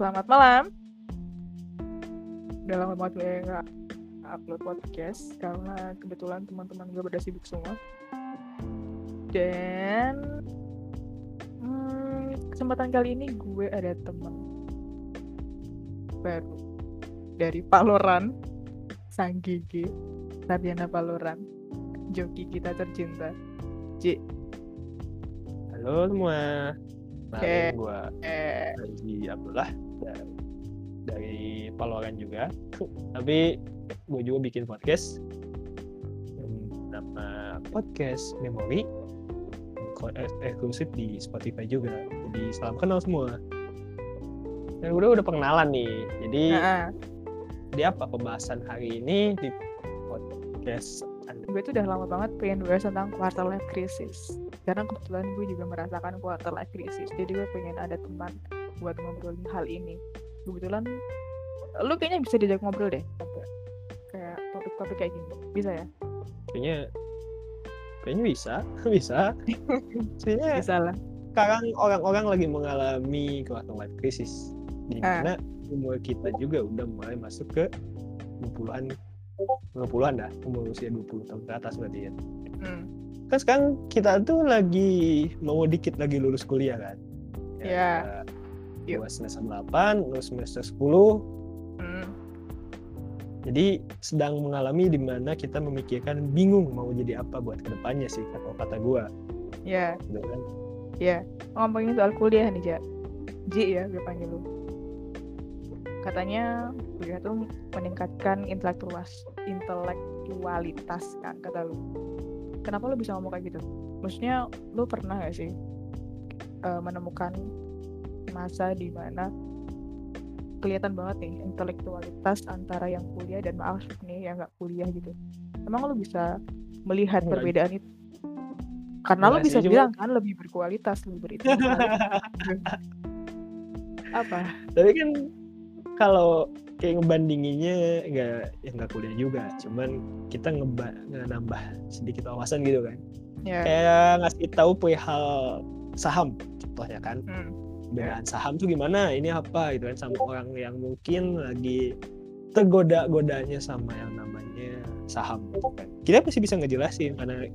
Selamat malam. Udah lama banget gue nggak upload podcast karena kebetulan teman-teman gue pada sibuk semua. Dan hmm, kesempatan kali ini gue ada teman baru dari Paloran, Sang Gigi, Sarjana Paloran, joki kita tercinta, J. Halo semua. Nah, Oke. gue Eh, Haji Abdullah dari, dari Paloran juga. Tapi gue juga bikin podcast. Nama podcast Memori Ko- eh, eksklusif di Spotify juga. Jadi salam kenal semua. Dan udah udah pengenalan nih. Jadi nah, di apa pembahasan hari ini di podcast Anda? gue tuh udah lama banget pengen bahas tentang quarter life crisis karena kebetulan gue juga merasakan quarter life crisis jadi gue pengen ada teman buat ngobrolin hal ini kebetulan lu kayaknya bisa diajak ngobrol deh kayak topik-topik kayak gini bisa ya Kayaknya kayaknya bisa, bisa. Kayaknya bisa lah sekarang orang-orang lagi mengalami quarter life crisis di Ah. mana umur kita juga udah mulai masuk ke 20-an 20-an dah umur usia 20 tahun ke atas berarti ya hmm. kan sekarang kita tuh lagi mau dikit lagi lulus kuliah kan Iya. Yuk. Gua semester 8 lulus semester 10 Hmm. jadi sedang mengalami di mana kita memikirkan bingung mau jadi apa buat ke depannya sih kata kata gua. Ya gitu kan. Ya ngomongin soal kuliah nih Ja. Ji ya gue panggil lu. Katanya kuliah tuh meningkatkan intelektualitas intelektualitas kan kata lu. Kenapa lu bisa ngomong kayak gitu? Maksudnya lu pernah gak sih eh, menemukan masa di mana kelihatan banget nih intelektualitas antara yang kuliah dan maaf nih yang nggak kuliah gitu. Emang lu bisa melihat Enggak. perbedaan itu? Karena Enggak sih, bisa cuma- bilang kan lebih berkualitas lebih berintelektualitas apa? Tapi kan kalau kayak ngebandinginnya nggak ya nggak kuliah juga cuman kita ngeba nambah sedikit wawasan gitu kan. Ya kayak ngasih tahu perihal saham contohnya kan. Hmm. Perbedaan saham tuh gimana? Ini apa? Gitu kan sama orang yang mungkin lagi tergoda-godanya sama yang namanya saham gitu kan. Kita masih bisa ngejelasin karena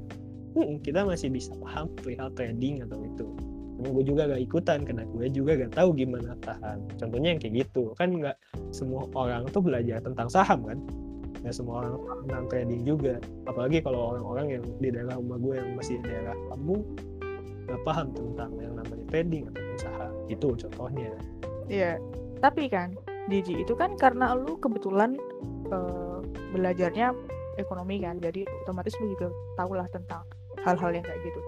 hmm, kita masih bisa paham perihal trading atau itu. Cuma gue juga gak ikutan karena gue juga gak tahu gimana saham contohnya yang kayak gitu kan nggak semua orang tuh belajar tentang saham kan? Nggak semua orang tentang trading juga. Apalagi kalau orang-orang yang di daerah rumah gue yang masih di daerah kampung nggak paham tentang yang namanya trading atau usaha itu contohnya Iya, tapi kan Diji itu kan karena lu kebetulan eh, belajarnya ekonomi kan, jadi otomatis lu juga tahu lah tentang hal-hal yang kayak gitu.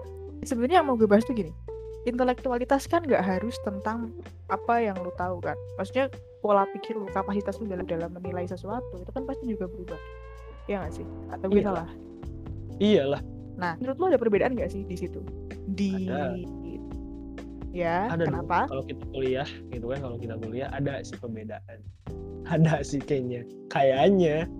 Sebenarnya yang mau gue bahas tuh gini, intelektualitas kan nggak harus tentang apa yang lu tahu kan. Maksudnya pola pikir lu, kapasitas lu dalam dalam menilai sesuatu itu kan pasti juga berubah. Iya nggak sih? Atau gue Iya. salah? iyalah Nah, menurut lu ada perbedaan nggak sih di situ? Di Ada. ya, ada kenapa? kalau kita kuliah gitu kan kalau kita kuliah ada sih perbedaan ada sih kayaknya kayaknya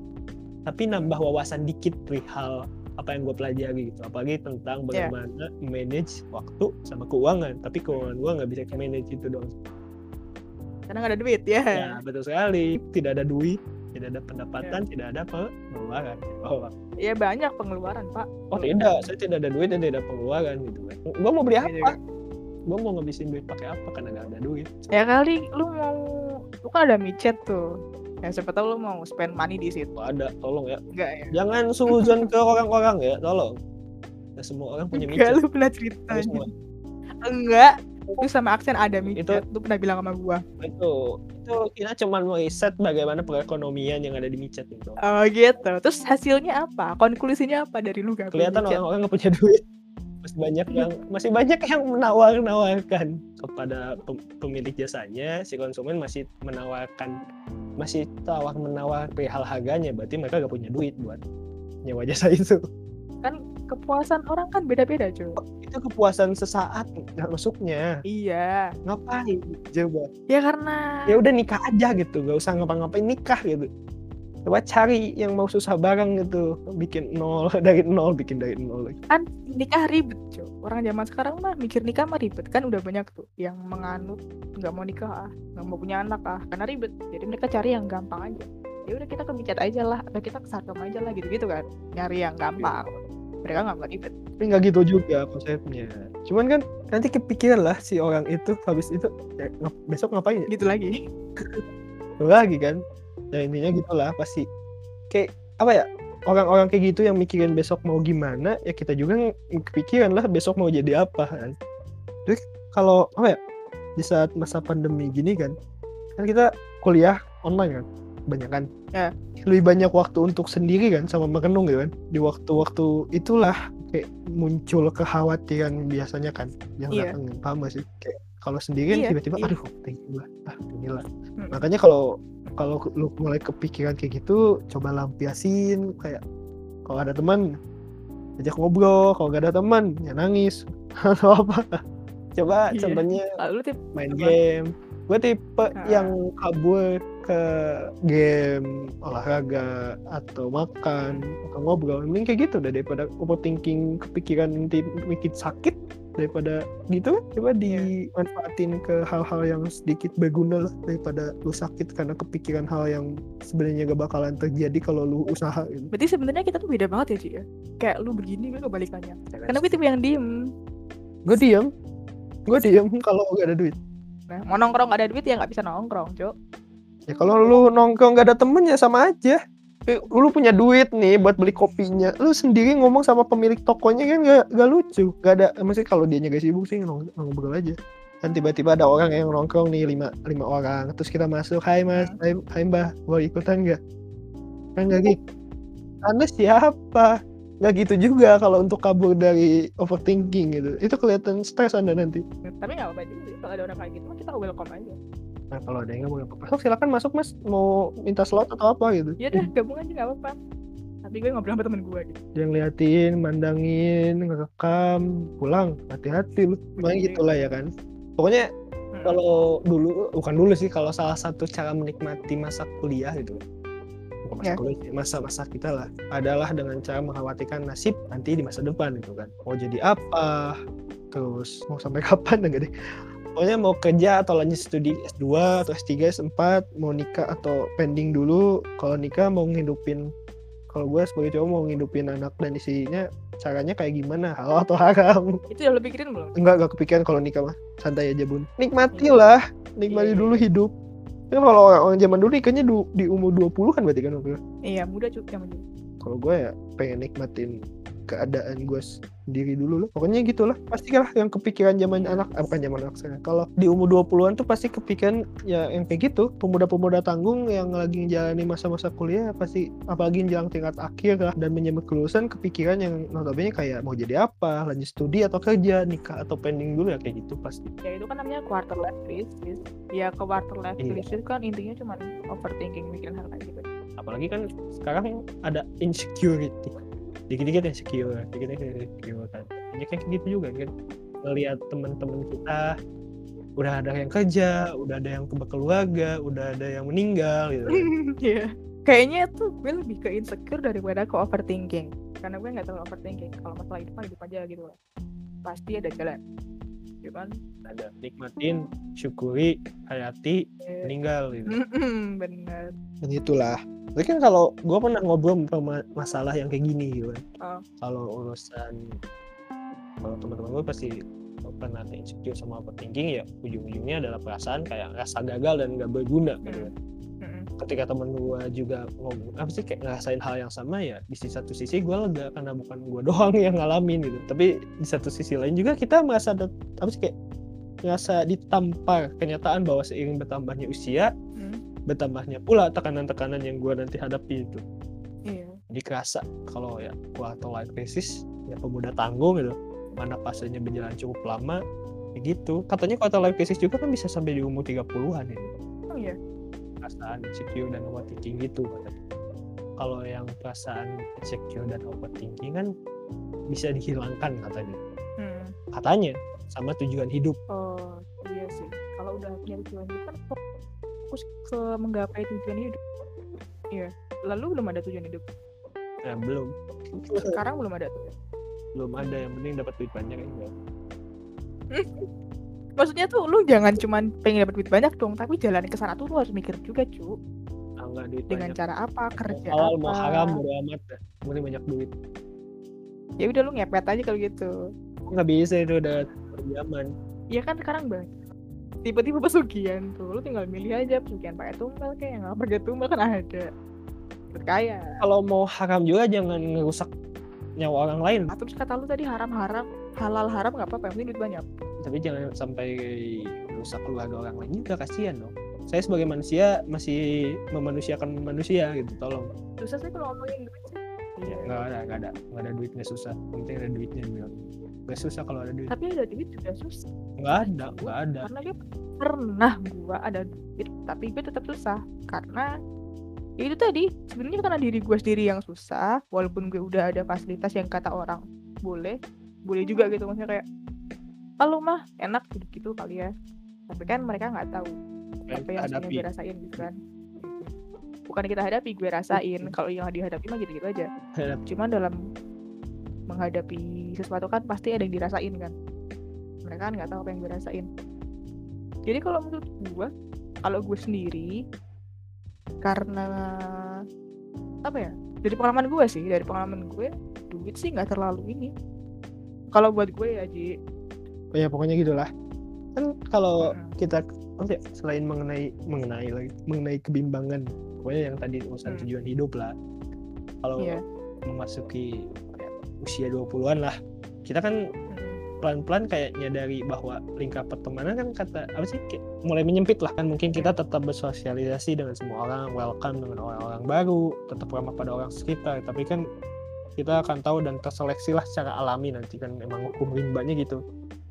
tapi nambah wawasan dikit perihal apa yang gue pelajari gitu apalagi tentang Iya. bagaimana manage waktu sama keuangan tapi keuangan gue nggak bisa manage itu dong Karena nggak ada duit ya. ya betul sekali tidak ada duit tidak ada pendapatan tidak ada pengeluaran oh, Ya banyak pengeluaran, Pak. oh tidak saya tidak ada duit dan tidak ada pengeluaran gitu kan gue mau beli Iya apa juga. gue mau ngabisin duit pakai apa karena nggak ada duit Ya kali lu mau lu kan ada micet tuh. Ya siapa tahu lu mau spend money di situ. Ada tolong ya Enggak ya? jangan suzon ke orang-orang ya tolong Nggak semua orang punya Enggak micet lu pernah cerita. Enggak. Lu sama aksen ada micet. Lu pernah bilang sama gua. itu itu kita cuma mau riset bagaimana perekonomian yang ada di micet itu Oh gitu. Terus hasilnya apa? Konklusinya apa dari lu gak kelihatan orang-orang nggak punya duit masih banyak yang masih banyak yang menawar-nawarkan kepada pem- pemilik jasanya si konsumen masih menawarkan masih tawar menawar perihal harganya berarti mereka gak punya duit buat nyewa jasa itu Kan kepuasan orang kan beda-beda, cuy. itu kepuasan sesaat nggak masuknya. Iya. ngapain coba? Ya karena ya udah nikah aja gitu gak usah ngapa-ngapain nikah gitu. Coba cari yang mau susah bareng gitu bikin nol dari nol bikin dari nol kan nikah ribet, cuy. orang zaman sekarang mah mikir nikah mah ribet. Kan udah banyak tuh yang menganut nggak mau nikah ah. Nggak mau punya anak ah. Karena ribet. Jadi mereka cari yang gampang aja. Ya udah kita ke aja lah atau kita ke sarkem aja lah gitu gitu kan. Nyari yang gampang mereka nggak mau ribet tapi nggak gitu juga konsepnya. Cuman kan nanti kepikiran lah si orang itu habis itu ya, besok ngapain ya? gitu lagi. Lagi kan. Ya intinya gitulah pasti. Kayak apa ya orang-orang kayak gitu yang mikirin besok mau gimana ya kita juga kepikiran lah besok mau jadi apa kan. Jadi kalau apa ya di saat masa pandemi gini kan kan kita kuliah online kan banyak kan ya. lebih banyak waktu untuk sendiri kan sama merenung gitu kan di waktu-waktu itulah kayak muncul kekhawatiran biasanya kan yang iya. datang paham gak sih kayak kalau sendirian iya, tiba-tiba iya. aduh tinggi gue ah inilah hmm. makanya kalau kalau lu mulai kepikiran kayak gitu coba lampiasin kayak kalau ada teman ajak ngobrol kalau gak ada teman ya nangis atau apa coba iya. contohnya tip main apa? game gue tipe Ah. yang kabur ke game olahraga atau makan atau ngobrol. Mending kayak gitu deh daripada overthinking kepikiran nanti bikin sakit daripada gitu. Coba dimanfaatin ke hal-hal yang sedikit berguna lah daripada lu sakit karena kepikiran hal yang sebenarnya gak bakalan terjadi kalau lu usaha gitu. berarti sebenarnya kita tuh beda banget ya Ci ya? Kayak lu begini gue kebalikannya. Karena gue tipe yang diem. Gue diem. Gue diem kalau gak ada duit. Nah mau nongkrong gak ada duit ya nggak bisa nongkrong cok ya kalau lu nongkrong gak ada temen ya sama aja. Eh, lu punya duit nih buat beli kopinya. Lu sendiri ngomong sama pemilik tokonya kan gak, gak lucu. Gak ada maksudnya kalau dia gak sibuk sih nong- ngobrol aja. Kan tiba-tiba ada orang yang nongkrong nih lima lima orang. Terus kita masuk hai mas. Hai, hai mbah. Mau ikutan gak kan gak gitu. Anda siapa? Nggak gitu juga kalau untuk kabur dari overthinking gitu. Itu kelihatan stres anda nanti. Tapi nggak apa-apa juga kalau ada orang kayak gitu kita welcome aja nah kalau ada yang nggak mau masuk silakan masuk mas mau minta slot atau apa gitu ya udah gabung aja nggak apa-apa tapi gue ngobrol sama temen gue gitu dia ngeliatin, mandangin, ngerekam, pulang, hati-hati lu. Makanya gitulah ya kan. Pokoknya Hmm. kalau dulu, bukan dulu sih, kalau salah satu cara menikmati masa kuliah gitu. Bukan masa Ya. kuliah masa-masa kita lah. Adalah dengan cara mengkhawatirkan nasib nanti di masa depan gitu kan. Mau jadi apa, terus mau sampai kapan enggak deh. Pokoknya mau kerja atau lanjut studi S2 atau S3, S4, mau nikah atau pending dulu. Kalau nikah mau ngidupin kalau gue sebagai cowok mau ngidupin anak dan istrinya caranya kayak gimana? Halal atau haram? Itu udah lo pikirin belum? Enggak enggak kepikiran kalau nikah mah. Santai aja bun. Nikmatilah nikmati Iya. dulu hidup. Kan kalau orang, orang zaman dulu nikahnya du, di umur 20 kan berarti kan iya muda cuy yang muda kalau gue ya pengen nikmatin keadaan gue sendiri dulu lah. Pokoknya gitulah. Pasti lah yang kepikiran zaman anak eh, bukan zaman anak saya. Kalau di umur 20-an tuh pasti kepikiran ya yang kayak gitu. Pemuda-pemuda tanggung yang lagi menjalani masa-masa kuliah pasti apalagi menjelang tingkat akhir lah dan menyambut kelulusan kepikiran yang notabene kayak mau jadi apa lanjut studi atau kerja nikah atau pending dulu ya kayak gitu pasti. Ya itu kan namanya quarter life crisis. Ya ke quarter life Iya. crisis kan intinya cuma overthinking mikirin hal kayak gitu. Apalagi kan sekarang ada insecurity dikit-dikit insecure dikit-dikit insecure kan ini kayak gitu juga kan ngelihat teman-teman kita udah ada yang kerja udah ada yang keluarga udah ada yang meninggal gitu. Iya. Kayaknya tuh gue lebih ke insecure daripada ke overthinking. Karena gue nggak terlalu overthinking. Kalau masalah mah hidup aja gitu loh. Pasti ada jalan. Cuman ada nikmatin syukuri hayati eh, meninggal gitu bener. dan itulah tapi kan kalau gue pernah ngobrol sama masalah yang kayak gini gitu kan Oh. kalau urusan kalau teman-teman gue pasti pernah insecure sama overthinking ya ujung-ujungnya adalah perasaan kayak rasa gagal dan nggak berguna gitu kan Mm-mm. Ketika temen gue juga ngomong apa sih kayak ngerasain hal yang sama ya di sisi satu sisi gue lega karena bukan gue doang yang ngalamin gitu tapi di satu sisi lain juga kita merasa ada apa sih kayak ngerasa ditampar kenyataan bahwa seiring bertambahnya usia Mm. bertambahnya pula tekanan-tekanan yang gue nanti hadapi itu Iya. jadi kerasa kalau ya quarter life crisis ya pemuda tanggung gitu mana fasenya berjalan cukup lama ya gitu katanya quarter life crisis juga kan bisa sampai di umur 30-an ya Oh iya. Perasaan insecure dan overthinking gitu katanya. Kalau yang perasaan insecure dan overthinking kan bisa dihilangkan katanya. Hmm. Katanya sama tujuan hidup. Oh iya sih. Kalau udah punya tujuan hidup kan fokus ke menggapai tujuan hidup. Iya. Lalu belum ada tujuan hidup. Nah, belum. Sekarang belum ada tuh. belum ada yang penting dapat duit banyak ya maksudnya tuh lu jangan cuman pengen dapat duit banyak dong tapi jalan ke sana tuh lu harus mikir juga cu. Ah, duit dengan banyak. cara apa kerja halal apa? mau haram bodo amat penting banyak duit. Ya udah lu ngepet aja kalau gitu. Nggak bisa itu udah zaman ya kan sekarang banyak. Tiba-tiba pesugihan tuh lu tinggal milih aja pesugihan pakai tumbal kayak nggak pakai tumbal kan ada. Berkaya kalau mau haram juga jangan ngerusak nyawa orang lain. Terus kata lu tadi haram-haram halal haram nggak apa-apa yang penting duit banyak tapi jangan sampai rusak keluarga orang lain juga kasihan dong saya sebagai manusia masih memanusiakan manusia gitu tolong susah sih kalau ngomongin duit sih Iya, nggak ada, nggak ada, nggak ada duit nggak susah. Penting ada duitnya bilang. Nggak susah kalau ada duit. tapi ada duit juga susah Nggak ada, nggak ada. karena dia pernah gua ada duit tapi gue tetap susah karena ya itu tadi sebenarnya karena diri gue sendiri yang susah walaupun gue udah ada fasilitas yang kata orang boleh boleh juga gitu maksudnya kayak kalau mah enak gitu gitu kali ya. Tapi kan mereka nggak tahu apa yang sebenarnya gue rasain gitu kan. Bukan kita hadapi gue rasain. Kalau yang dihadapi mah gitu gitu aja. Hadapi. cuman dalam menghadapi sesuatu kan pasti ada yang dirasain kan. Mereka kan nggak tahu apa yang gue rasain. Jadi kalau menurut gue kalau gue sendiri karena apa ya dari pengalaman gue sih dari pengalaman gue duit sih nggak terlalu ini. Kalau buat gue ya Ji ya pokoknya gitulah. Kan kalau kita apa ya, selain mengenai mengenai lagi mengenai kebimbangan, pokoknya yang tadi urusan Hmm. tujuan hidup lah. Kalau Iya. memasuki ya, usia 20-an lah, kita kan pelan-pelan kayak nyadari bahwa lingkap pertemanan kan kata apa sih kayak mulai menyempit lah kan mungkin kita tetap bersosialisasi dengan semua orang welcome dengan orang-orang baru tetap ramah pada orang sekitar tapi kan kita akan tahu dan terseleksi lah secara alami nanti kan emang hukum rimbanya gitu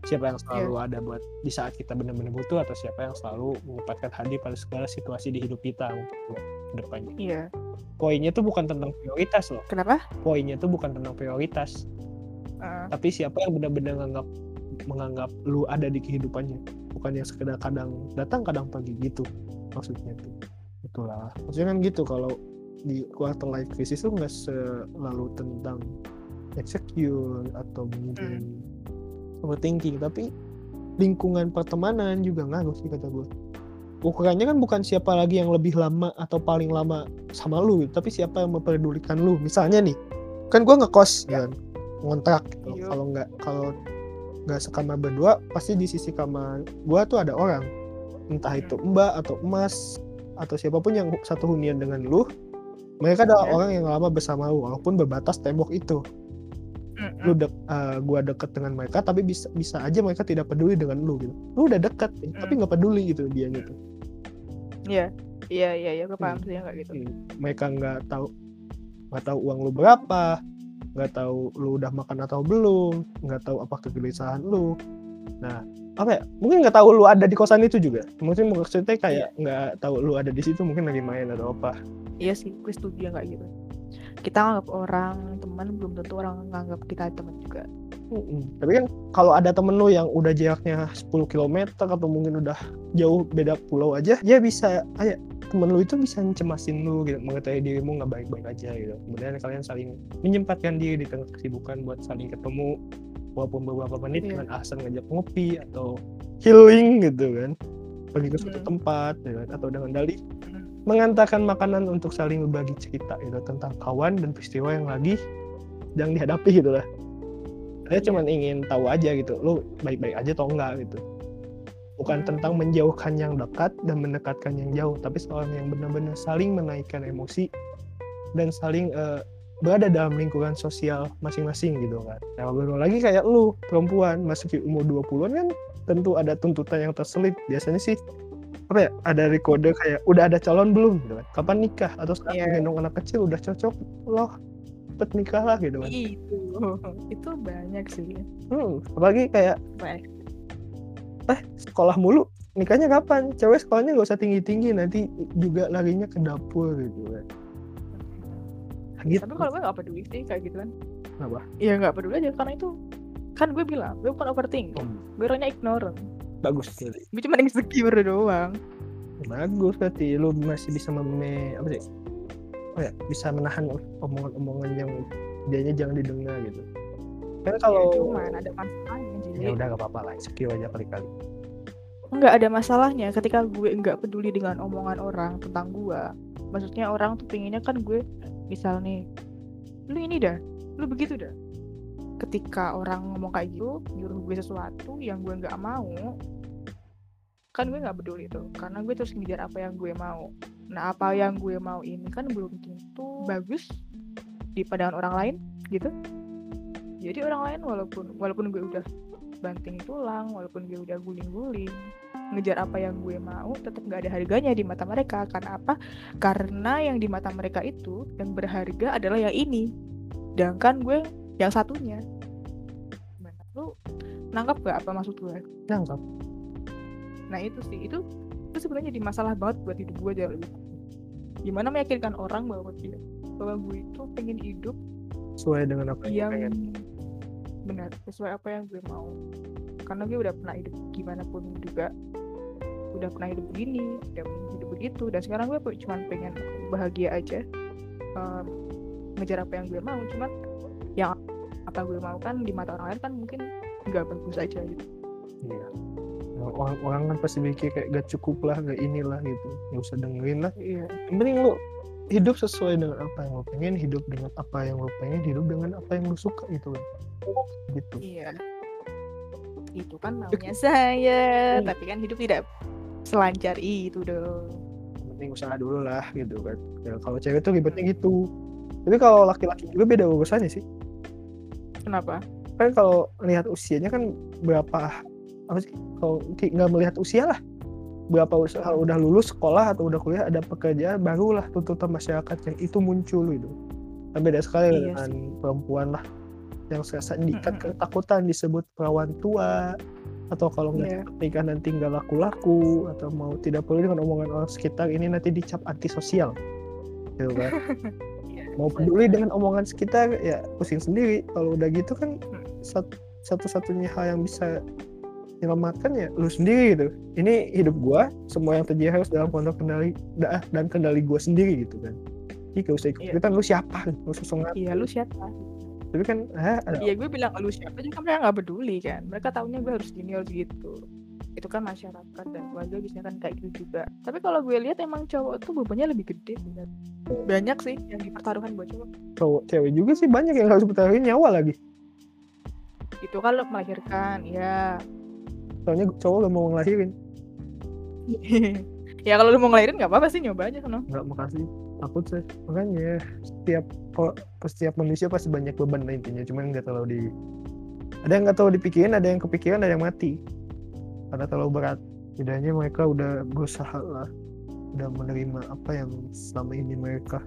siapa yang selalu ada buat di saat kita benar-benar butuh atau siapa yang selalu menyempatkan hadir pada segala situasi di hidup kita buat ke depannya iya. Poinnya tuh bukan tentang prioritas loh. Kenapa? Poinnya tuh bukan tentang prioritas. Eh, tapi siapa yang benar-benar menganggap menganggap lu ada di kehidupannya. Bukan yang sekedar kadang datang kadang pergi gitu. Maksudnya tuh. Itulah. Maksudnya kan gitu kalau di quarter life crisis tuh nggak selalu tentang insecure atau mungkin overthinking tapi lingkungan pertemanan juga ngaruh sih kata gue ukurannya kan bukan siapa lagi yang lebih lama atau paling lama sama lu gitu, tapi siapa yang memperdulikan lu misalnya nih kan gue ngekos Ya. kan ngontrak gitu. Iya. kalau nggak kalau nggak sekamar berdua pasti di sisi kamar gue tuh ada orang entah Hmm. itu mbak atau emas atau siapa pun yang satu hunian dengan lu mereka adalah Ya. orang yang lama bersama lu walaupun berbatas tembok itu. Lu dek, eh, gua deket dengan mereka tapi bisa bisa aja mereka tidak peduli dengan lu gitu. Lu udah deket nih, tapi Hmm. nggak peduli gitu dia gitu. Iya iya iya iya gue paham Hmm. sih nggak gitu. Hmm, mereka nggak tahu nggak tahu uang lu berapa nggak tahu lu udah makan atau belum nggak tahu apa kegelisahan lu. Nah apa ya mungkin nggak tahu lu ada di kosan itu juga. Mungkin maksudnya kayak nggak tahu lu ada di situ mungkin lagi main atau apa. Iya sih gue setuju nggak gitu kita nganggap orang teman belum tentu orang nganggap kita teman juga Mm-mm. Tapi kan kalau ada temen lu yang udah jaraknya 10 km atau mungkin udah jauh beda pulau aja, dia bisa kayak temen lu itu bisa cemasin lu gitu, mengetahui dirimu nggak baik-baik aja gitu. Kemudian kalian saling menyempatkan diri di tengah kesibukan buat saling ketemu walaupun beberapa menit Iya. dengan alasan ngajak ngopi atau healing gitu kan. Pergi ke suatu Hmm. tempat gitu kan. atau dengan dalih Hmm. Mengantarkan makanan untuk saling berbagi cerita gitu tentang kawan dan peristiwa yang lagi sedang dihadapi gitu lah. Saya Iya. cuma ingin tahu aja gitu, lu baik-baik aja atau enggak gitu. Bukan Hmm. tentang menjauhkan yang dekat dan mendekatkan yang jauh, tapi seorang yang benar-benar saling menaikkan emosi dan saling eh, berada dalam lingkungan sosial masing-masing gitu kan. Nah, baru lagi kayak lu perempuan masuk umur 20-an kan tentu ada tuntutan yang terselip. Biasanya sih apa ya ada rekode kayak udah ada calon belum? Gitu kan. Kapan nikah? Atau saat Iya. menggendong anak kecil udah cocok loh cepet nikah lah gitu kan. Itu itu banyak sih. Hmm, apalagi kayak banyak eh sekolah mulu nikahnya kapan? Cewek sekolahnya gak usah tinggi tinggi nanti juga larinya ke dapur gitu kan. Gitu. Tapi kalau gue nggak peduli sih kayak gitu kan. Kenapa? Iya nggak peduli aja karena itu kan gue bilang gue bukan overthinking. Hmm, gue orangnya ignorant bagus sekali gue cuma insecure doang. Bagus berarti lu masih bisa meme apa sih? Oh ya bisa menahan omongan-omongan yang dianya jangan didengar gitu. Kan ya kalau cuman ada masalahnya jadi ya udah gak apa-apa lah insecure aja kali-kali. Nggak ada masalahnya ketika gue nggak peduli dengan omongan orang tentang gue maksudnya orang tuh pengennya kan gue misal nih lu ini dah lu begitu dah. Ketika orang ngomong kayak gitu nyuruh gue sesuatu yang gue nggak mau kan gue nggak peduli tuh karena gue terus ngejar apa yang gue mau. Nah apa yang gue mau ini kan belum tentu bagus di pandangan orang lain gitu. Jadi orang lain walaupun walaupun gue udah banting tulang walaupun gue udah guling-guling ngejar apa yang gue mau tetap nggak ada harganya di mata mereka. Karena apa? Karena yang di mata mereka itu yang berharga adalah yang ini. Sedangkan gue yang satunya. Lu nangkap gak apa maksud gue? Nangkap nah itu sih. Itu itu sebenarnya jadi masalah banget buat hidup gue jauh lebih gimana meyakinkan orang bahwa dia bahwa gue itu pengen hidup sesuai dengan apa yang, yang pengen. benar sesuai apa yang gue mau. Karena gue udah pernah hidup gimana pun juga. Udah pernah hidup begini udah hidup begitu. Dan sekarang gue cuma pengen bahagia aja. Um, ngejar apa yang gue mau. Cuman yang apa gue mau kan di mata orang lain kan mungkin nggak bagus aja gitu. Iya orang, orang kan pasti mikir kayak gak cukup lah gak inilah gitu. Nggak usah dengerin lah. Iya. Yang penting lu hidup sesuai dengan apa yang lo pengen hidup dengan apa yang lo pengen hidup dengan apa yang lo suka gitu kan. Gitu. Iya. Itu kan maunya saya Hmm. tapi kan hidup tidak selancar itu dong. Penting usaha dulu lah gitu kan. Ya, kalau cewek tuh ribetnya gitu. Tapi kalau laki-laki juga beda urusannya sih. Kenapa? Kan kalau lihat usianya kan berapa apa sih kalau nggak melihat usia lah. Berapa usia kalau udah lulus sekolah atau udah kuliah ada pekerjaan barulah tuntutan masyarakat yang itu muncul gitu. Kan beda sekali Iya dengan perempuan lah yang serasa diikat Mm-mm. ketakutan disebut perawan tua atau kalau nggak Iya. cepet nikah nanti nggak laku-laku atau mau tidak perlu dengan omongan orang sekitar ini nanti dicap antisosial. Gitu kan. Mau peduli dengan omongan sekitar ya pusing sendiri. Kalau udah gitu kan sat- satu-satunya hal yang bisa menyelamatkan ya lu sendiri gitu. Ini hidup gua semua yang terjadi harus dalam kontrol kendali da- dan kendali gua sendiri gitu kan. Jadi gak usah ikut Iya. ikutan lu siapa? Lu sosok ngatur. iya lu siapa? Tapi kan ah, ada Iya gue bilang lu siapa? Juga mereka nggak peduli kan. Mereka tahunya gue harus gini harus gitu. Itu kan masyarakat dan keluarga biasanya kan kayak gitu juga. Tapi kalau gue lihat emang cowok tuh bebannya lebih gede sebenarnya. banyak sih yang dipertaruhkan buat cowok. Cowok cewek juga sih banyak yang harus bertaruhin nyawa lagi. Itu kalau melahirkan ya soalnya cowok gak mau ngelahirin. Ya kalau lu mau ngelahirin nggak apa-apa sih nyoba aja sono nggak makasih. Takut sih. Makanya setiap setiap manusia pasti banyak beban lah intinya. Cuman nggak terlalu di ada yang nggak terlalu dipikirin ada yang kepikiran ada yang mati. Karena terlalu berat. Tidaknya mereka udah berusaha lah. Udah menerima apa yang selama ini mereka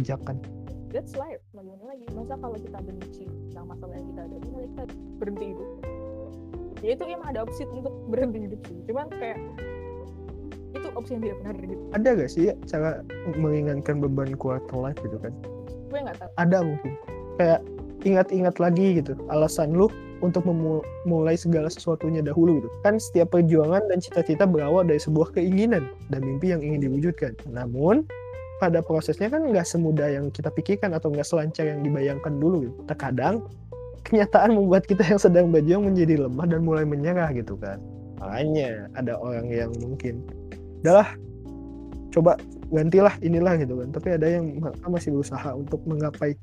kerjakan. That's life. Bagaimana lagi masa kalau kita benci tentang masalah yang kita ada kita berhenti hidup ya itu emang ada opsi untuk berhenti hidup sih. Cuman kayak itu opsi yang tidak benar gitu. Ada gak sih ya cara meringankan beban quarter life gitu kan? Gue nggak tahu. Ada mungkin. Kayak ingat-ingat lagi gitu alasan lu untuk memulai segala sesuatunya dahulu gitu. Kan setiap perjuangan dan cita-cita berawal dari sebuah keinginan dan mimpi yang ingin diwujudkan. Namun pada prosesnya kan nggak semudah yang kita pikirkan atau nggak selancar yang dibayangkan dulu gitu. Terkadang kenyataan membuat kita yang sedang berjuang menjadi lemah dan mulai menyerah gitu kan. Makanya ada orang yang mungkin udahlah coba gantilah inilah gitu kan. Tapi ada yang mereka masih berusaha untuk menggapai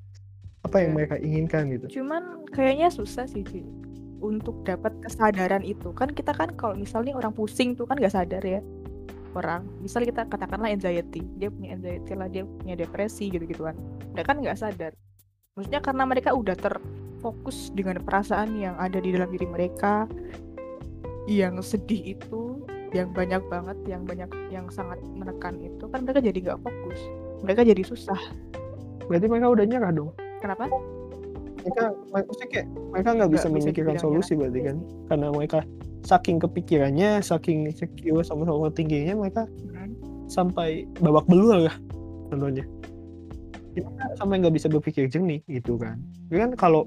apa yang Ya. mereka inginkan gitu. Cuman kayaknya susah sih Ci untuk dapat kesadaran itu. Kan kita kan kalau misalnya orang pusing tuh kan nggak sadar ya orang. Misal kita katakanlah anxiety dia punya anxiety lah dia punya depresi gitu gituan mereka kan nggak sadar maksudnya karena mereka udah terfokus dengan perasaan yang ada di dalam diri mereka yang sedih itu yang banyak banget yang banyak yang sangat menekan itu kan mereka jadi nggak fokus. Mereka jadi susah. Berarti mereka udah nyerah dong? Kenapa? Mereka maksudnya kayak mereka nggak bisa memikirkan solusi berarti kan? Karena mereka saking kepikirannya saking insecure sama sama tingginya mereka Mhm. sampai babak belur lah contohnya kita sampai nggak bisa berpikir jernih gitu kan? Tapi kan kalau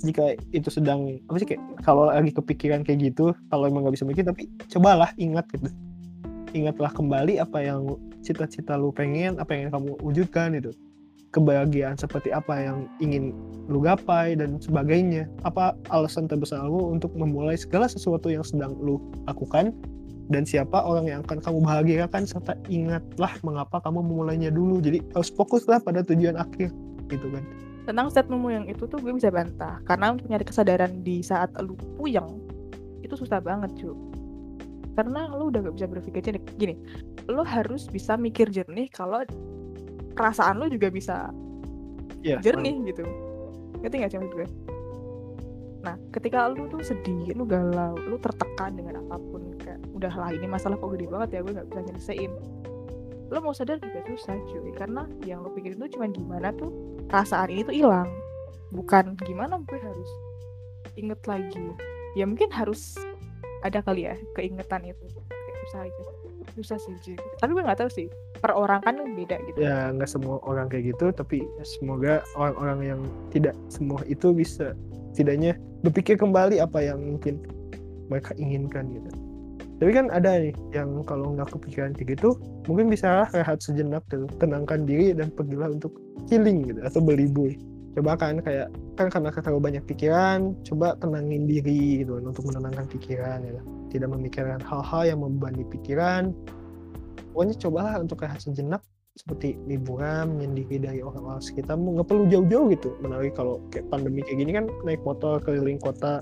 jika itu sedang apa sih kayak kalau lagi kepikiran kayak gitu kalau emang nggak bisa mikir tapi cobalah ingat gitu. Ingatlah kembali apa yang cita-cita lu pengen apa yang kamu wujudkan gitu. Kebahagiaan seperti apa yang ingin lu gapai dan sebagainya. Apa alasan terbesar lu untuk memulai segala sesuatu yang sedang lu lakukan dan siapa orang yang akan kamu bahagiakan serta ingatlah mengapa kamu memulainya dulu. Jadi harus fokuslah pada tujuan akhir gitu kan. Tentang statementmu yang itu tuh gue bisa bantah. Karena untuk nyari kesadaran di saat lu puyeng itu susah banget cuy karena lu udah gak bisa berpikir jernih gini lu harus bisa mikir jernih kalau perasaan lu juga bisa Iya, jernih gitu. Ngerti gak sih maksud gue? Nah ketika lu tuh sedih lu galau lu tertekan dengan apa pun kayak udah lah ini masalah kok gede banget ya gue gak bisa nyelesain. Lu mau sadar juga susah cuy karena yang lu pikirin tuh cuma gimana tuh perasaan ini tuh hilang. Bukan gimana gue harus inget lagi. Ya mungkin harus ada kali ya keingetan itu. Kayak susah aja. Susah sih cuy. Tapi gue nggak tahu sih per orang kan beda gitu. Ya nggak semua orang kayak gitu tapi semoga orang-orang yang tidak semua itu bisa setidaknya berpikir kembali apa yang mungkin mereka inginkan gitu tapi kan ada nih yang kalau nggak kepikiran kayak gitu mungkin bisa rehat sejenak gitu. Tenangkan diri dan pergilah untuk healing gitu atau berlibur. Coba kan kayak kan karena terlalu banyak pikiran coba tenangin diri gitu kan, untuk menenangkan pikiran ya. Tidak memikirkan hal-hal yang membebani pikiran. Pokoknya cobalah untuk rehat sejenak seperti liburan menyendiri dari orang-orang sekitar. Nggak perlu jauh-jauh gitu. Menarik kalau kayak pandemi kayak gini kan naik motor keliling kota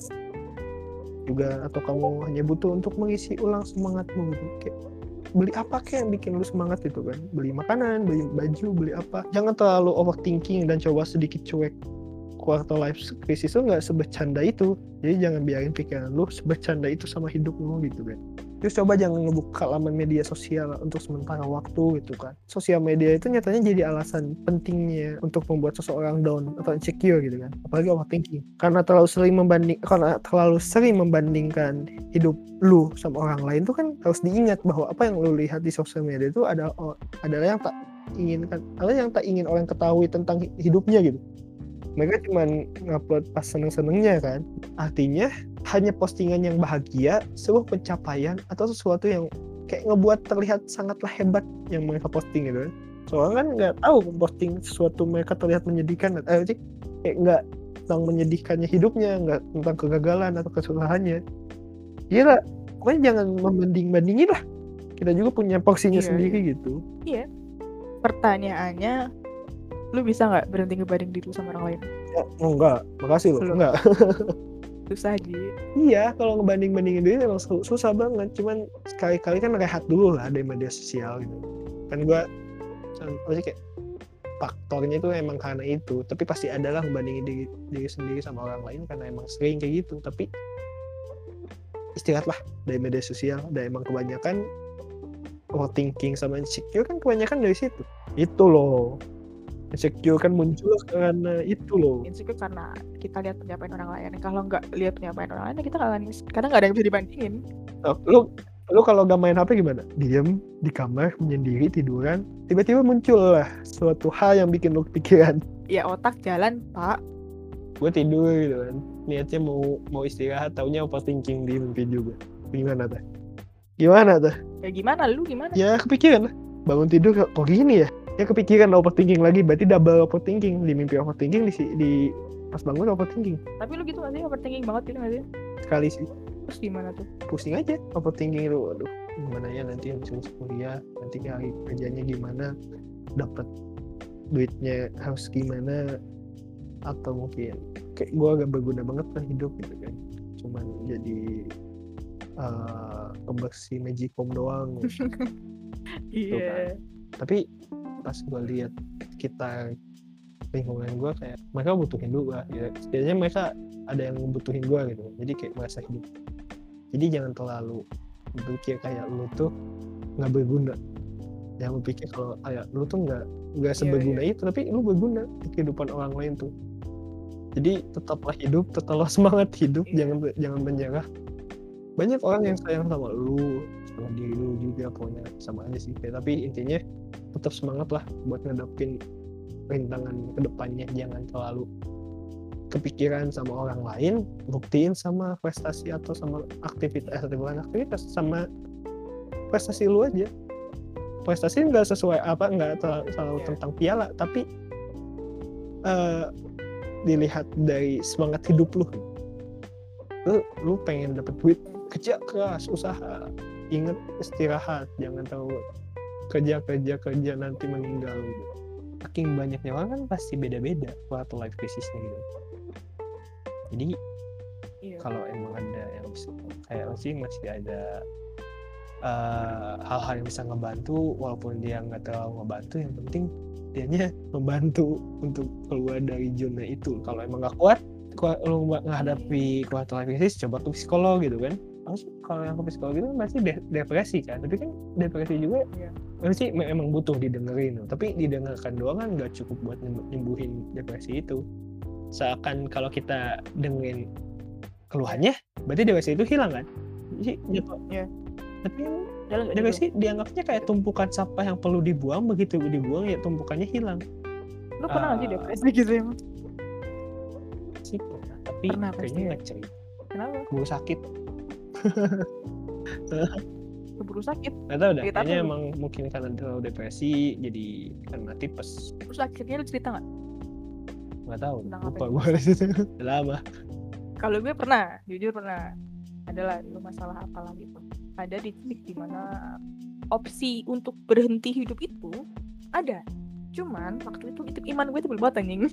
juga atau kamu hanya butuh untuk mengisi ulang semangatmu gitu kayak beli apa kayak yang bikin lu semangat itu kan. Beli makanan beli baju beli apa. Jangan terlalu overthinking dan coba sedikit cuek. Quarter life crisis itu nggak sebecanda itu. Jadi jangan biarin pikiran lu sebecanda itu sama hidup lu gitu kan terus coba jangan ngebuka laman media sosial untuk sementara waktu gitu kan. Sosial media itu nyatanya jadi alasan pentingnya untuk membuat seseorang down atau insecure gitu kan. Apalagi overthinking. Karena terlalu sering membanding karena terlalu sering membandingkan hidup lu sama orang lain tuh kan harus diingat bahwa apa yang lu lihat di sosial media itu adalah adalah yang tak inginkan adalah yang tak ingin orang ketahui tentang hidupnya gitu mereka cuma ngupload pas seneng-senengnya kan. Artinya hanya postingan yang bahagia sebuah pencapaian atau sesuatu yang kayak ngebuat terlihat sangatlah hebat yang mereka posting gitu kan. Soalnya kan nggak tahu posting sesuatu mereka terlihat menyedihkan eh sih? Kayak nggak tentang menyedihkannya hidupnya nggak tentang kegagalan atau kesusahannya iya lah pokoknya jangan membanding bandingin lah. Kita juga punya porsinya Iya, sendiri gitu. Iya. Pertanyaannya lu bisa nggak berhenti ngebanding diri lu sama orang lain oh, enggak makasih Belum. enggak susah aja Iya, kalau ngebanding-bandingin diri emang su- susah banget. Cuman sekali-kali kan rehat dulu lah dari media sosial gitu. Kan gua apa sih kayak faktornya itu emang karena itu. Tapi pasti ada lah ngebandingin diri, diri sendiri sama orang lain karena emang sering kayak gitu. Tapi istirahatlah dari media sosial. Dan emang kebanyakan overthinking sama insecure kan kebanyakan dari situ. Itu loh. Insecure kan muncul karena itu loh. insecure karena kita lihat pencapaian orang lain kalau nggak lihat pencapaian orang lain kita nggak akan karena nggak ada yang bisa dibandingin Oh, lu lu kalau gak main HP gimana? Diam di kamar menyendiri tiduran, tiba-tiba muncul lah suatu hal yang bikin lu kepikiran. ya otak jalan pak Gue tidur gitu kan, niatnya mau mau istirahat, taunya overthinking di mimpi juga. Gimana tuh? Gimana tuh? ya gimana lu gimana Ya kepikiran. Bangun tidur kok gini ya? Ya kepikiran overthinking lagi, berarti double overthinking. Di mimpi overthinking di di pas bangun overthinking. Tapi lu gitu nggak sih? Overthinking banget gitu nggak sih? Sekali sih. Terus gimana tuh? Pusing aja overthinking itu aduh gimana ya nanti habis kuliah nanti hari kerjanya gimana? Dapat duitnya harus gimana? Atau mungkin kayak gue agak berguna banget lah hidup gitu kan. Cuman jadi uh, pembersih magicom doang. Iya. Tapi pas gue lihat kita lingkungan gue kayak mereka butuhin gue ya. Setidaknya mereka ada yang butuhin gue gitu. Jadi kayak merasa hidup. Jadi jangan terlalu berpikir kayak lu tuh nggak berguna. Jangan berpikir kalau kayak lu tuh nggak nggak Iya, seberguna itu tapi lu berguna di kehidupan orang lain tuh. Jadi tetaplah hidup tetaplah semangat hidup. Iya. jangan jangan menyerah. Banyak orang yang sayang sama lu sama diri juga pokoknya sama aja sih. Kayak, tapi intinya tetap semangat lah buat ngadepin rintangan ke depannya jangan terlalu kepikiran sama orang lain buktiin sama prestasi atau sama aktivitas eh, bukan aktivitas sama prestasi lu aja. Prestasi nggak sesuai apa nggak terlalu, selalu Iya. tentang piala tapi eh, dilihat dari semangat hidup lu. Lu lu pengen dapet duit kerja keras usaha inget istirahat jangan tahu kerja kerja kerja nanti meninggal gitu. saking banyaknya orang kan pasti beda-beda quarter life crisisnya gitu jadi Iya. kalau emang ada yang bisa kayak sih masih ada eh, hal-hal yang bisa ngebantu walaupun dia nggak terlalu ngebantu yang penting dianya membantu untuk keluar dari zona itu kalau emang nggak kuat kuat lu nggak menghadapi quarter life crisis coba ke psikolog gitu kan kalau yang ke psikolog itu pasti de- depresi kan tapi kan depresi juga Iya. pasti me- emang butuh didengerin tapi didengarkan doang kan nggak cukup buat nyembuh- nyembuhin depresi itu seakan kalau kita dengerin keluhannya berarti depresi itu hilang kan Jadi, jatuh- Iya. tapi nggak depresi dianggapnya kayak tumpukan sampah yang perlu dibuang begitu dibuang ya tumpukannya hilang gitu. Lu pernah nggak sih Ah. depresi gitu emang? sih pernah tapi Pernah kayaknya ya. nggak cerita Kenapa? gue sakit Keburu sakit. nggak tahu dah Cerita kayaknya apa emang mungkin karena terlalu depresi jadi karena tipes Terus akhirnya lu cerita tahu Tentang apa lupa gue dari situ lama Kalau gue pernah, jujur pernah. Adalah lu masalah apalah gitu. Ada di titik di mana opsi untuk berhenti hidup itu ada. Cuman waktu itu itu iman gue itu belum anjing.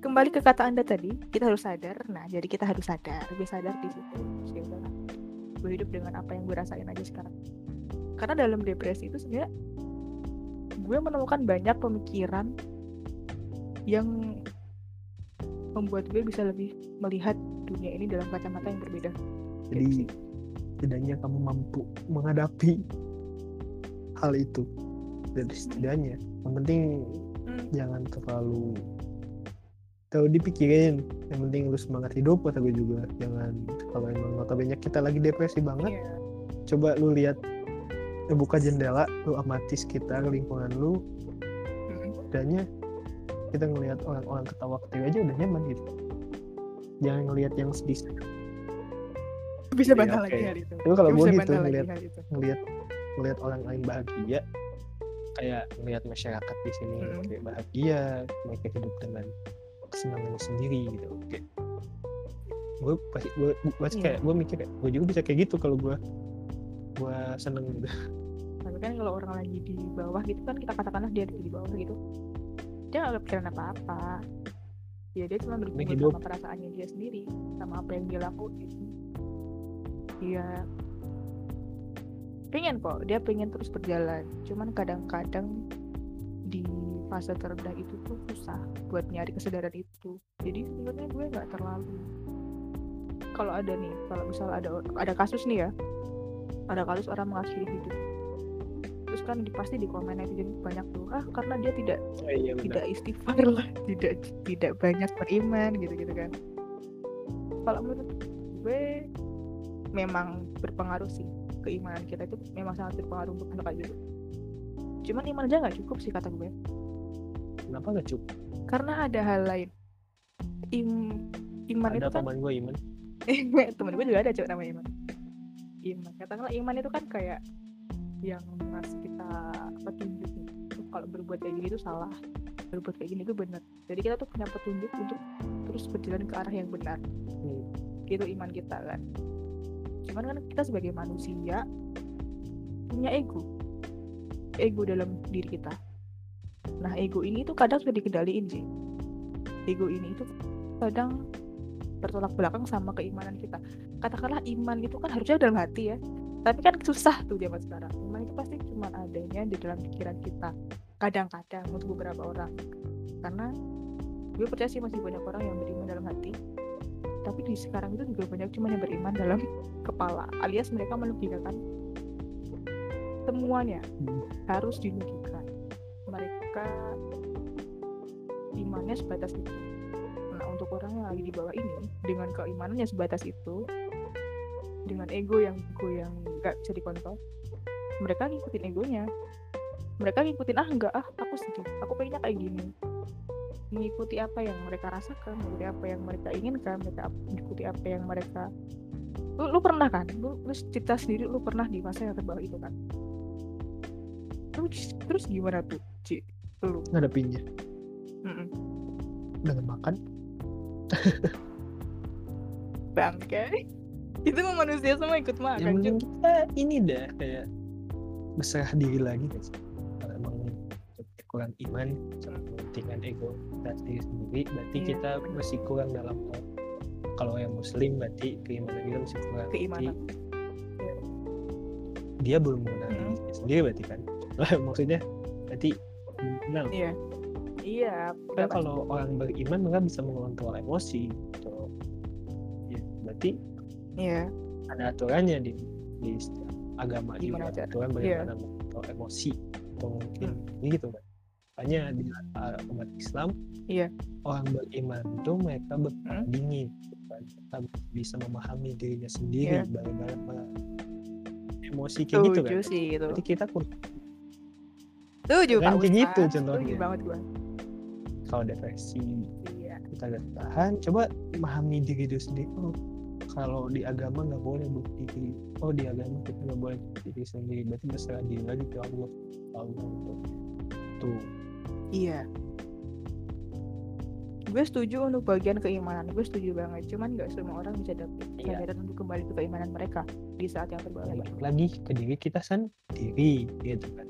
Kembali ke kata anda tadi, kita harus sadar. Nah, jadi kita harus sadar. Gue sadar di situ. Terus ya. Gue hidup dengan apa yang gue rasain aja sekarang. Karena dalam depresi itu sebenarnya gue menemukan banyak pemikiran yang membuat gue bisa lebih melihat dunia ini dalam kacamata yang berbeda. jadi setidaknya kamu mampu menghadapi hal itu dan setidaknya yang penting Hmm. jangan terlalu terlalu dipikirin. Yang penting lu semangat hidup kata gue juga. Jangan kalau emang notabene kita lagi depresi banget Iya. coba lu lihat lu buka jendela lu amati sekitar lingkungan lu. Mm-mm. setidaknya kita ngelihat orang-orang ketawa ketiwi aja udah nyaman gitu. Jangan ngelihat yang sedih. Bisa Iya, bantah oke. lagi hal itu. Tapi kalau Gue gitu ngelihat ngelihat ngelihat orang lain bahagia. Kayak ngelihat masyarakat di sini kayak bahagia mereka hidup dengan kesenangannya sendiri gitu kayak gue pasti gue pasti Iya. kayak gue mikir kayak gue juga bisa kayak gitu kalau gue gue seneng gitu Tapi kan kalau orang lagi di bawah gitu kan kita katakanlah dia di bawah gitu. Dia nggak kepikiran apa-apa. Ya dia cuma hidup. sama perasaannya dia sendiri, sama apa yang dia lakuin. Dia pengen kok, dia pengen terus berjalan. Cuman kadang-kadang di fase terendah itu tuh susah buat nyari kesadaran itu. Jadi sebenarnya gue nggak terlalu. Kalau ada nih, kalau misal ada ada kasus nih ya, ada kasus orang mengakhiri hidup. Terus kan pasti di komen netizen banyak tuh ah karena dia tidak oh, iya tidak istighfar lah tidak tidak banyak beriman gitu gitu kan. Kalau menurut gue memang berpengaruh sih. Keimanan kita itu memang sangat berpengaruh untuk kayak gitu cuman iman aja nggak cukup sih kata gue kenapa gak cukup? Karena ada hal lain. Im, iman ada itu kan teman gue iman. Temen gue juga ada cewek namanya Iman. Iman katakanlah Iman itu kan kayak yang ngasih kita petunjuk nih. "Oh, kalau berbuat kayak gini itu salah. Berbuat kayak gini itu benar. Jadi kita tuh punya petunjuk untuk terus berjalan ke arah yang benar. Hmm. itu iman kita kan. Cuman kan kita sebagai manusia punya ego. Ego dalam diri kita nah ego ini tuh kadang sudah dikendaliin sih. Ego ini itu kadang bertolak belakang sama keimanan kita. Katakanlah iman itu kan harusnya dalam hati ya tapi kan susah tuh zaman sekarang. Iman itu pasti cuma adanya di dalam pikiran kita kadang-kadang untuk beberapa orang. Karena gue percaya sih masih banyak orang yang beriman dalam hati tapi di sekarang itu juga banyak cuma yang beriman dalam kepala alias mereka melogikakan semuanya. Hmm. harus dilogikakan mereka imannya sebatas itu. Nah untuk orang yang lagi di bawah ini dengan keimanannya sebatas itu dengan ego yang ego yang nggak bisa dikontrol mereka ngikutin egonya. Mereka ngikutin ah enggak ah aku sedih aku pengennya kayak gini. Mengikuti apa yang mereka rasakan mengikuti apa yang mereka inginkan mereka mengikuti apa yang mereka lu, lu pernah kan? Lu, lu cerita sendiri lu pernah di masa yang terbawah itu kan? Terus terus gimana tuh Ci lu. Ngadepinnya. Mm-mm. dengan makan. Bangke. Itu mah manusia semua ikut yang makan Cuk. kita ini dah kayak berserah diri lagi guys. Kalau emang kurang iman sama kepentingan ego dan diri sendiri berarti Iya, kita masih kurang dalam hal. Kalau yang muslim berarti keimanan kita masih kurang Keimanan. Jadi, dia belum mengenal Mm. dirinya sendiri berarti kan. Maksudnya berarti kenal iya. Iya kan kalau orang beriman mereka bisa mengontrol emosi gitu. Ya berarti iya. ada aturannya di di setiap agama Gimana juga aturan iya. bagaimana mengontrol emosi. Atau mungkin gitu kan hanya di uh, umat Islam Iya. orang beriman itu mereka berkepala Hmm. bisa memahami dirinya sendiri Iya. bagaimana emosi kayak gitu kan. sih gitu jadi kita kurang setuju Pak kayak gitu Ustaz. contohnya. setuju banget gua. Kalau depresi iya. kita gak tahan coba memahami diri itu sendiri. Oh kalau di agama nggak boleh diri. Oh di agama kita nggak boleh bunuh diri sendiri. Berarti berserah diri lagi ke Allah. Allah tuh tuh. Iya. Gue setuju untuk bagian keimanan. Gue setuju banget. Cuman nggak semua orang bisa dapet Iya. kesadaran untuk kembali ke keimanan mereka di saat yang terbalik balik lagi ke diri kita sendiri gitu kan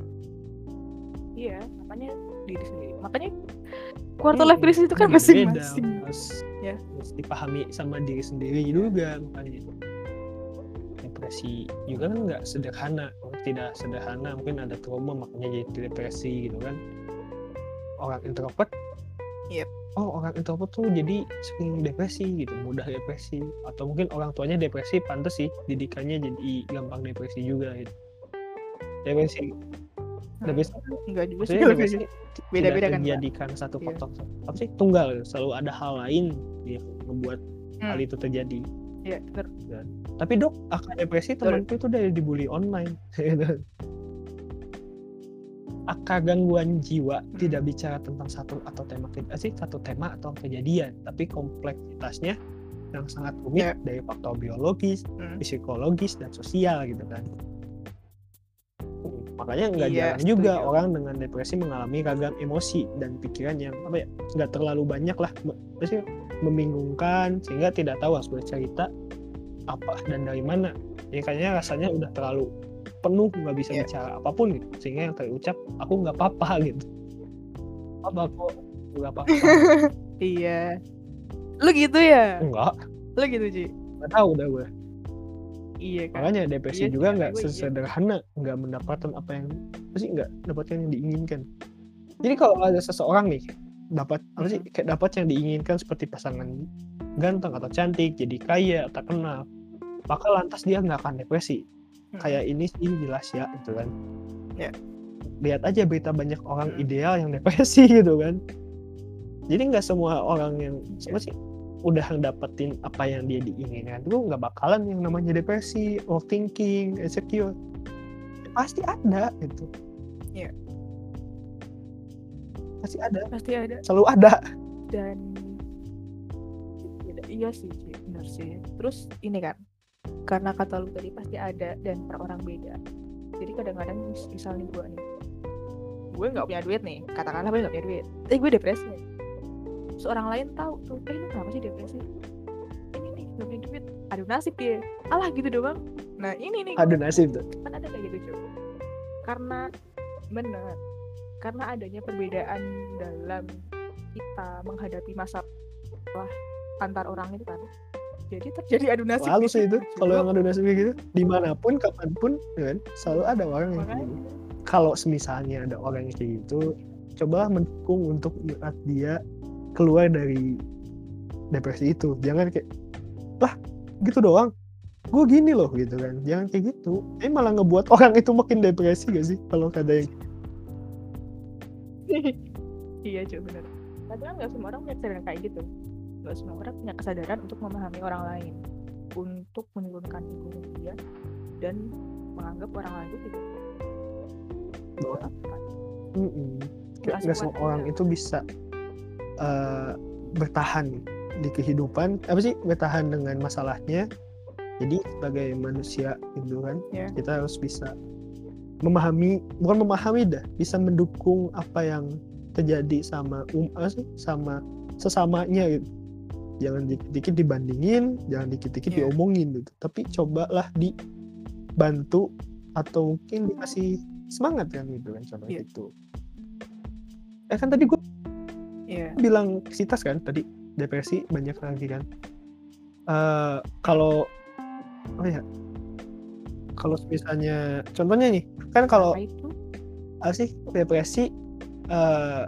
iya makanya diri sendiri. Makanya quarter Hmm, life crisis itu kan masing-masing harus, Ya. harus dipahami sama diri sendiri juga makanya. Depresi juga kan nggak sederhana tidak sederhana. Mungkin ada trauma makanya jadi depresi gitu kan. Orang introvert Yep. oh orang introvert tuh jadi sering depresi gitu mudah depresi. Atau mungkin orang tuanya depresi pantas sih didikannya jadi gampang depresi juga gitu. Depresi depresi enggak juga sih gitu. beda-beda kan Pak? terjadikan satu Iya. faktor apa sih tunggal selalu ada hal lain yang membuat Hmm. hal itu terjadi iya bener. tapi dok akan depresi temanku itu dari dibully online akar gangguan jiwa Hmm. tidak bicara tentang satu atau tema eh, sih satu tema atau kejadian tapi kompleksitasnya yang sangat rumit Ya. dari faktor biologis Hmm. psikologis dan sosial gitu kan makanya nggak Iya, jarang juga setuju. orang dengan depresi mengalami ragam emosi dan pikiran yang apa ya nggak terlalu banyak lah. Sih, membingungkan sehingga tidak tahu harus bercerita apa dan dari mana. Ya kayaknya rasanya udah terlalu penuh nggak bisa Iya. bicara apa pun gitu. Sehingga yang terucap aku nggak apa-apa gitu. Apa kok nggak apa-apa. Iya. Lu gitu ya? Enggak lu gitu Ji? Nggak tahu dah gue iya kan makanya depresi Iya juga nggak iya. sesederhana nggak mendapatkan apa yang apa sih nggak dapatkan yang diinginkan jadi kalau ada seseorang nih dapat apa sih kayak dapat yang diinginkan seperti pasangan ganteng atau cantik jadi kaya terkenal maka lantas dia nggak akan depresi Hmm. kayak ini sih jelas ya gitu kan Ya. lihat aja berita banyak orang Hmm. ideal yang depresi gitu kan jadi nggak semua orang yang apa sih udah dapetin apa yang dia diinginkan itu nggak bakalan yang namanya depresi overthinking insecure. Pasti ada gitu. Iya. pasti ada. Pasti ada. Selalu ada. Dan Iya- iya sih Ci, bener sih. Terus ini kan karena kata lu tadi pasti ada dan per orang beda. Jadi kadang-kadang mis- misal nih gue nih gue nggak punya duit nih katakanlah gue nggak punya duit eh gue depresi seorang lain tahu tuh eh lu kenapa sih depresi? Ini nih nggak punya duit. Aduh nasib dia. Alah gitu doang. Nah ini nih. Ada nasib tuh. Kan ada kayak gitu cuy karena benar. Karena adanya perbedaan dalam kita menghadapi masalah antar orang itu kan jadi terjadi adu nasib selalu di sih itu situ kalau yang ada nasib gitu. Di mana pun kapan pun ya kan selalu ada orang yang kayak gitu. Kalau semisalnya ada orang yang kayak gitu cobalah mendukung untuk saat dia keluar dari depresi itu. Jangan kayak lah gitu doang. Gue gini loh gitu kan. Jangan kayak gitu. Ini malah ngebuat orang itu makin depresi gak sih kalau ada yang iya cuy benar tapi kan nggak semua orang punya kesadaran kayak gitu. Nggak semua orang punya kesadaran untuk memahami orang lain untuk menurunkan ego dia dan menganggap orang lain itu tidak Mm-mm. Nggak nggak semua orang itu bisa eh, bertahan di kehidupan apa sih bertahan dengan masalahnya jadi sebagai manusia gitu kan Ya. kita harus bisa memahami bukan memahami dah bisa mendukung apa yang terjadi sama um apa sih sama sesamanya gitu jangan dikit-dikit dibandingin jangan dikit-dikit Iya. diomongin gitu tapi cobalah dibantu atau mungkin dikasih semangat kan gitu kan contohnya Iya. itu eh kan tadi gue Iya. bilang sitas kan tadi depresi banyak lagi kan. Eh kalau oh ya? Kalau misalnya contohnya nih kan kalau Apa sih? Depresi eh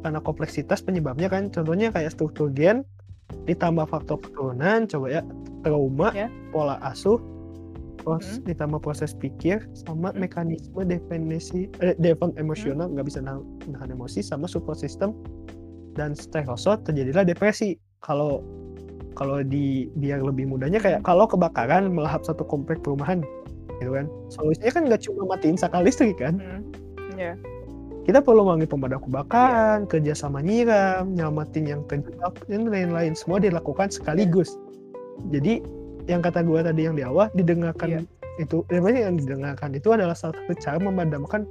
karena kompleksitas penyebabnya kan. Contohnya kayak struktur gen ditambah faktor keturunan coba ya trauma Ya. pola asuh pros- ditambah proses pikir sama Hmm. mekanisme dependensi eh, defense emosional nggak bisa nahan, nahan emosi sama support system dan stresor terjadilah depresi kalau kalau di biar lebih mudahnya kayak kalau kebakaran melahap satu komplek perumahan gitu kan solusinya kan nggak cuma matiin sakal listrik kan Hmm. Iya. kita perlu memanggil pemadam kebakaran, kerja sama nyiram, nyelamatin yang terjebak, dan lain-lain. Semua dilakukan sekaligus. Jadi yang kata gua tadi yang di awal didengarkan Iya. itu, yang didengarkan itu adalah salah satu cara memadamkan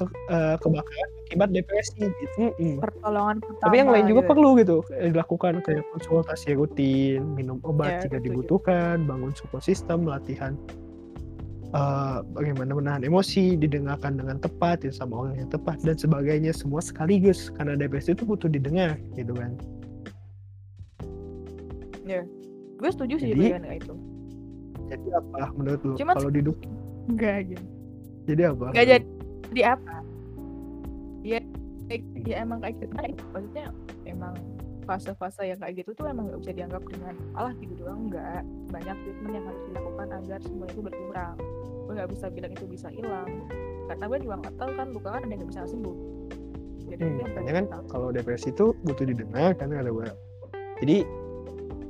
ke- eh, kebakaran akibat depresi. Gitu. Mm-mm. Pertolongan pertama. Tapi yang lain juga gitu. perlu gitu eh, dilakukan kayak konsultasi rutin, minum obat Ya, jika setuju. dibutuhkan, bangun support system, latihan eh, bagaimana menahan emosi, didengarkan dengan tepat ya sama orang yang tepat dan sebagainya semua sekaligus karena depresi itu butuh didengar gitu kan. Gue setuju sih Jadi- dengan itu. Jadi apa menurut lu Cuman- kalau diduk Enggak gitu. jadi apa? Enggak jadi jadi apa? Ya, ya emang kayak gitu. Nah, maksudnya emang fase-fase yang kayak gitu tuh emang gak bisa dianggap dengan alah gitu doang enggak banyak treatment yang harus dilakukan agar semua itu berkurang gue nggak bisa bilang itu bisa hilang karena gue juga nggak tahu kan luka kan ada yang nggak bisa sembuh jadi Hmm, makanya kan tahu. kalau depresi itu butuh didengar kan ada gua. Jadi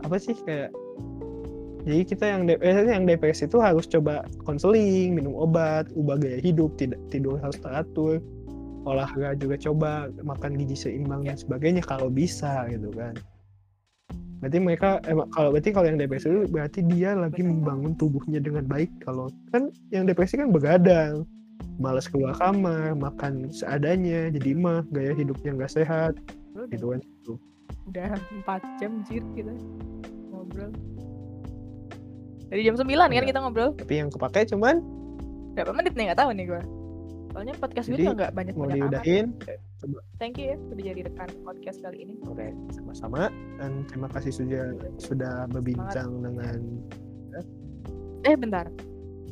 apa sih kayak jadi kita yang depresi yang depresi itu harus coba konseling, minum obat, ubah gaya hidup, tidak tidur harus teratur, olahraga juga coba, makan gizi seimbang dan sebagainya kalau bisa gitu kan. Berarti mereka emang kalau berarti kalau yang depresi itu berarti dia lagi membangun tubuhnya dengan baik. Kalau kan yang depresi kan begadang, malas keluar kamar, makan seadanya, jadi mah gaya hidupnya nggak sehat, gitu kan. Gitu. udah 4 jam jir kita ngobrol dari jam 9 kan Iya. kita ngobrol Tapi yang kepake cuman berapa menit nih nggak tahu nih gue soalnya podcast gue juga nggak banyak mau diudahin, thank you ya udah jadi rekan podcast kali ini. Oke sama-sama. Dan terima kasih sudah sudah berbincang dengan eh bentar.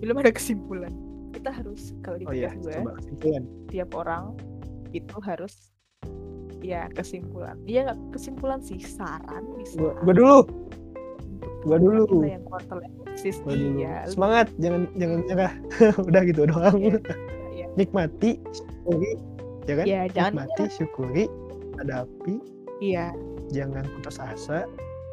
Belum ada kesimpulan. Kita harus kalau di oh iya gue coba kesimpulan. tiap orang itu harus ya kesimpulan. Dia nggak kesimpulan sih saran bisa. Gua, gua dulu, gua dulu. kita yang iya. Lu- Semangat, jangan jangan nyerah. Udah gitu doang. Iya, iya. Nikmati, syukuri, ya kan? Jangan Nikmati, syukuri, hadapi, iya jangan putus asa.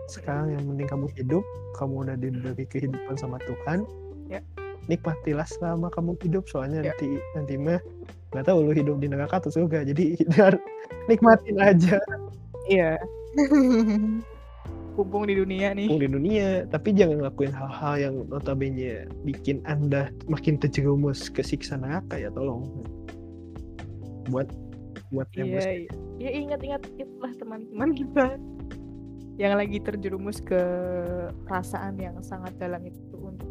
Sekarang yang penting kamu hidup, kamu udah diberi kehidupan sama Tuhan. Ya. Nikmatilah selama kamu hidup, soalnya Ya. nanti nanti mah nggak tahu lu hidup di neraka atau surga. Jadi nikmatin aja iya Kumpung di dunia nih. Di dunia, tapi jangan ngelakuin hal-hal yang notabene bikin anda makin terjerumus ke siksa neraka ya tolong. Buat buat yang iya iya. ya ingat-ingat itulah teman-teman. Kita yang lagi terjerumus ke perasaan yang sangat dalam itu untuk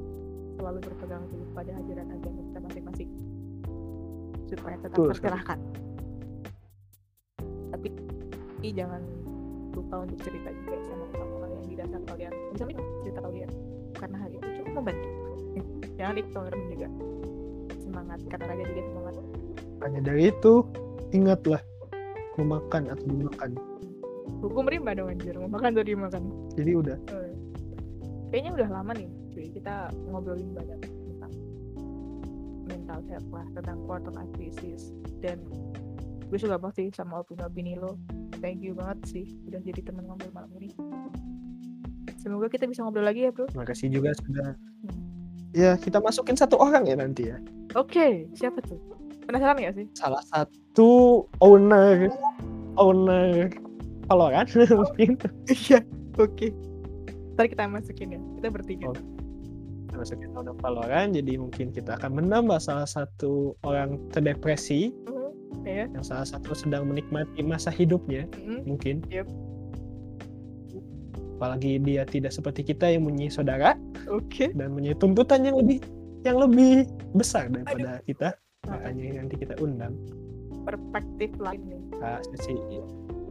selalu berpegang teguh pada ajaran agama kita masing-masing. Supaya tetap tercerahkan. Tapi jangan lupa untuk cerita juga sama orang-orang yang dirasa kalian. Misalnya cerita kalian karena hal itu cukup membantu. Jangan ignorant juga? Semangat karena raga juga semangat. Hanya dari itu ingatlah memakan atau dimakan. hukum rimba dong anjir mau makan tuh dimakan Jadi udah. Eh, kayaknya udah lama nih cuy kita ngobrolin banyak tentang mental health lah tentang quarter crisis dan gue suka banget sih sama opini-opini lo thank you banget sih udah jadi teman ngobrol malam ini. Semoga kita bisa ngobrol lagi ya bro. Makasih juga sudah. Ya kita masukin satu orang ya nanti ya. oke siapa tuh? Penasaran gak sih? Salah satu owner. Owner. Valorant mungkin. Iya oke. Ntar kita masukin ya kita bertiga. Oh. masukin owner Valorant jadi mungkin kita akan menambah salah satu orang terdepresi. Mhm, ya yang salah satu sedang menikmati masa hidupnya Mhm, mungkin. Yep. apalagi dia tidak seperti kita yang punya saudara. Oke. dan punya tuntutan yang lebih yang lebih besar daripada kita. Makanya nanti kita undang. Perspektif lain nih. Nah, sesi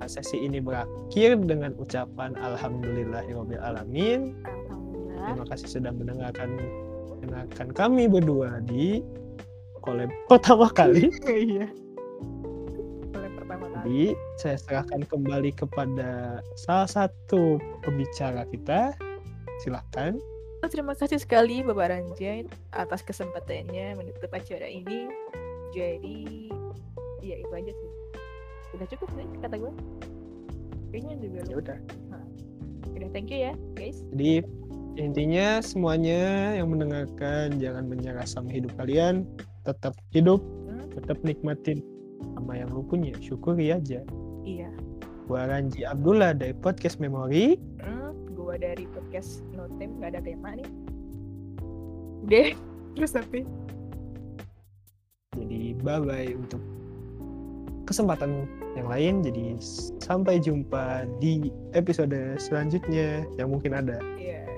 nah, sesi ini berakhir dengan ucapan alhamdulillahirabbil alamin Alhamdulillah. terima kasih sudah mendengarkan mendengarkan kami berdua di collab pertama kali Iya. Jadi saya serahkan kembali kepada salah satu pembicara kita. Silahkan. Terima kasih sekali Bapak Ranjai atas kesempatannya menutup acara ini. Jadi, ya itu aja sih. Udah cukup sih kata gue. Kayaknya juga Ya udah. Udah thank you ya guys. Jadi intinya semuanya yang mendengarkan jangan menyerah sama hidup kalian. Tetap hidup, Hmm, tetap nikmatin sama yang lu punya. Syukuri aja. iya. Gua Ranji Abdullah dari Podcast Memory. Hmm, gua dari podcast No Time nggak ada tema nih. Deh, terus tapi Jadi bye-bye untuk kesempatan yang lain. Jadi sampai jumpa di episode selanjutnya yang mungkin ada. ya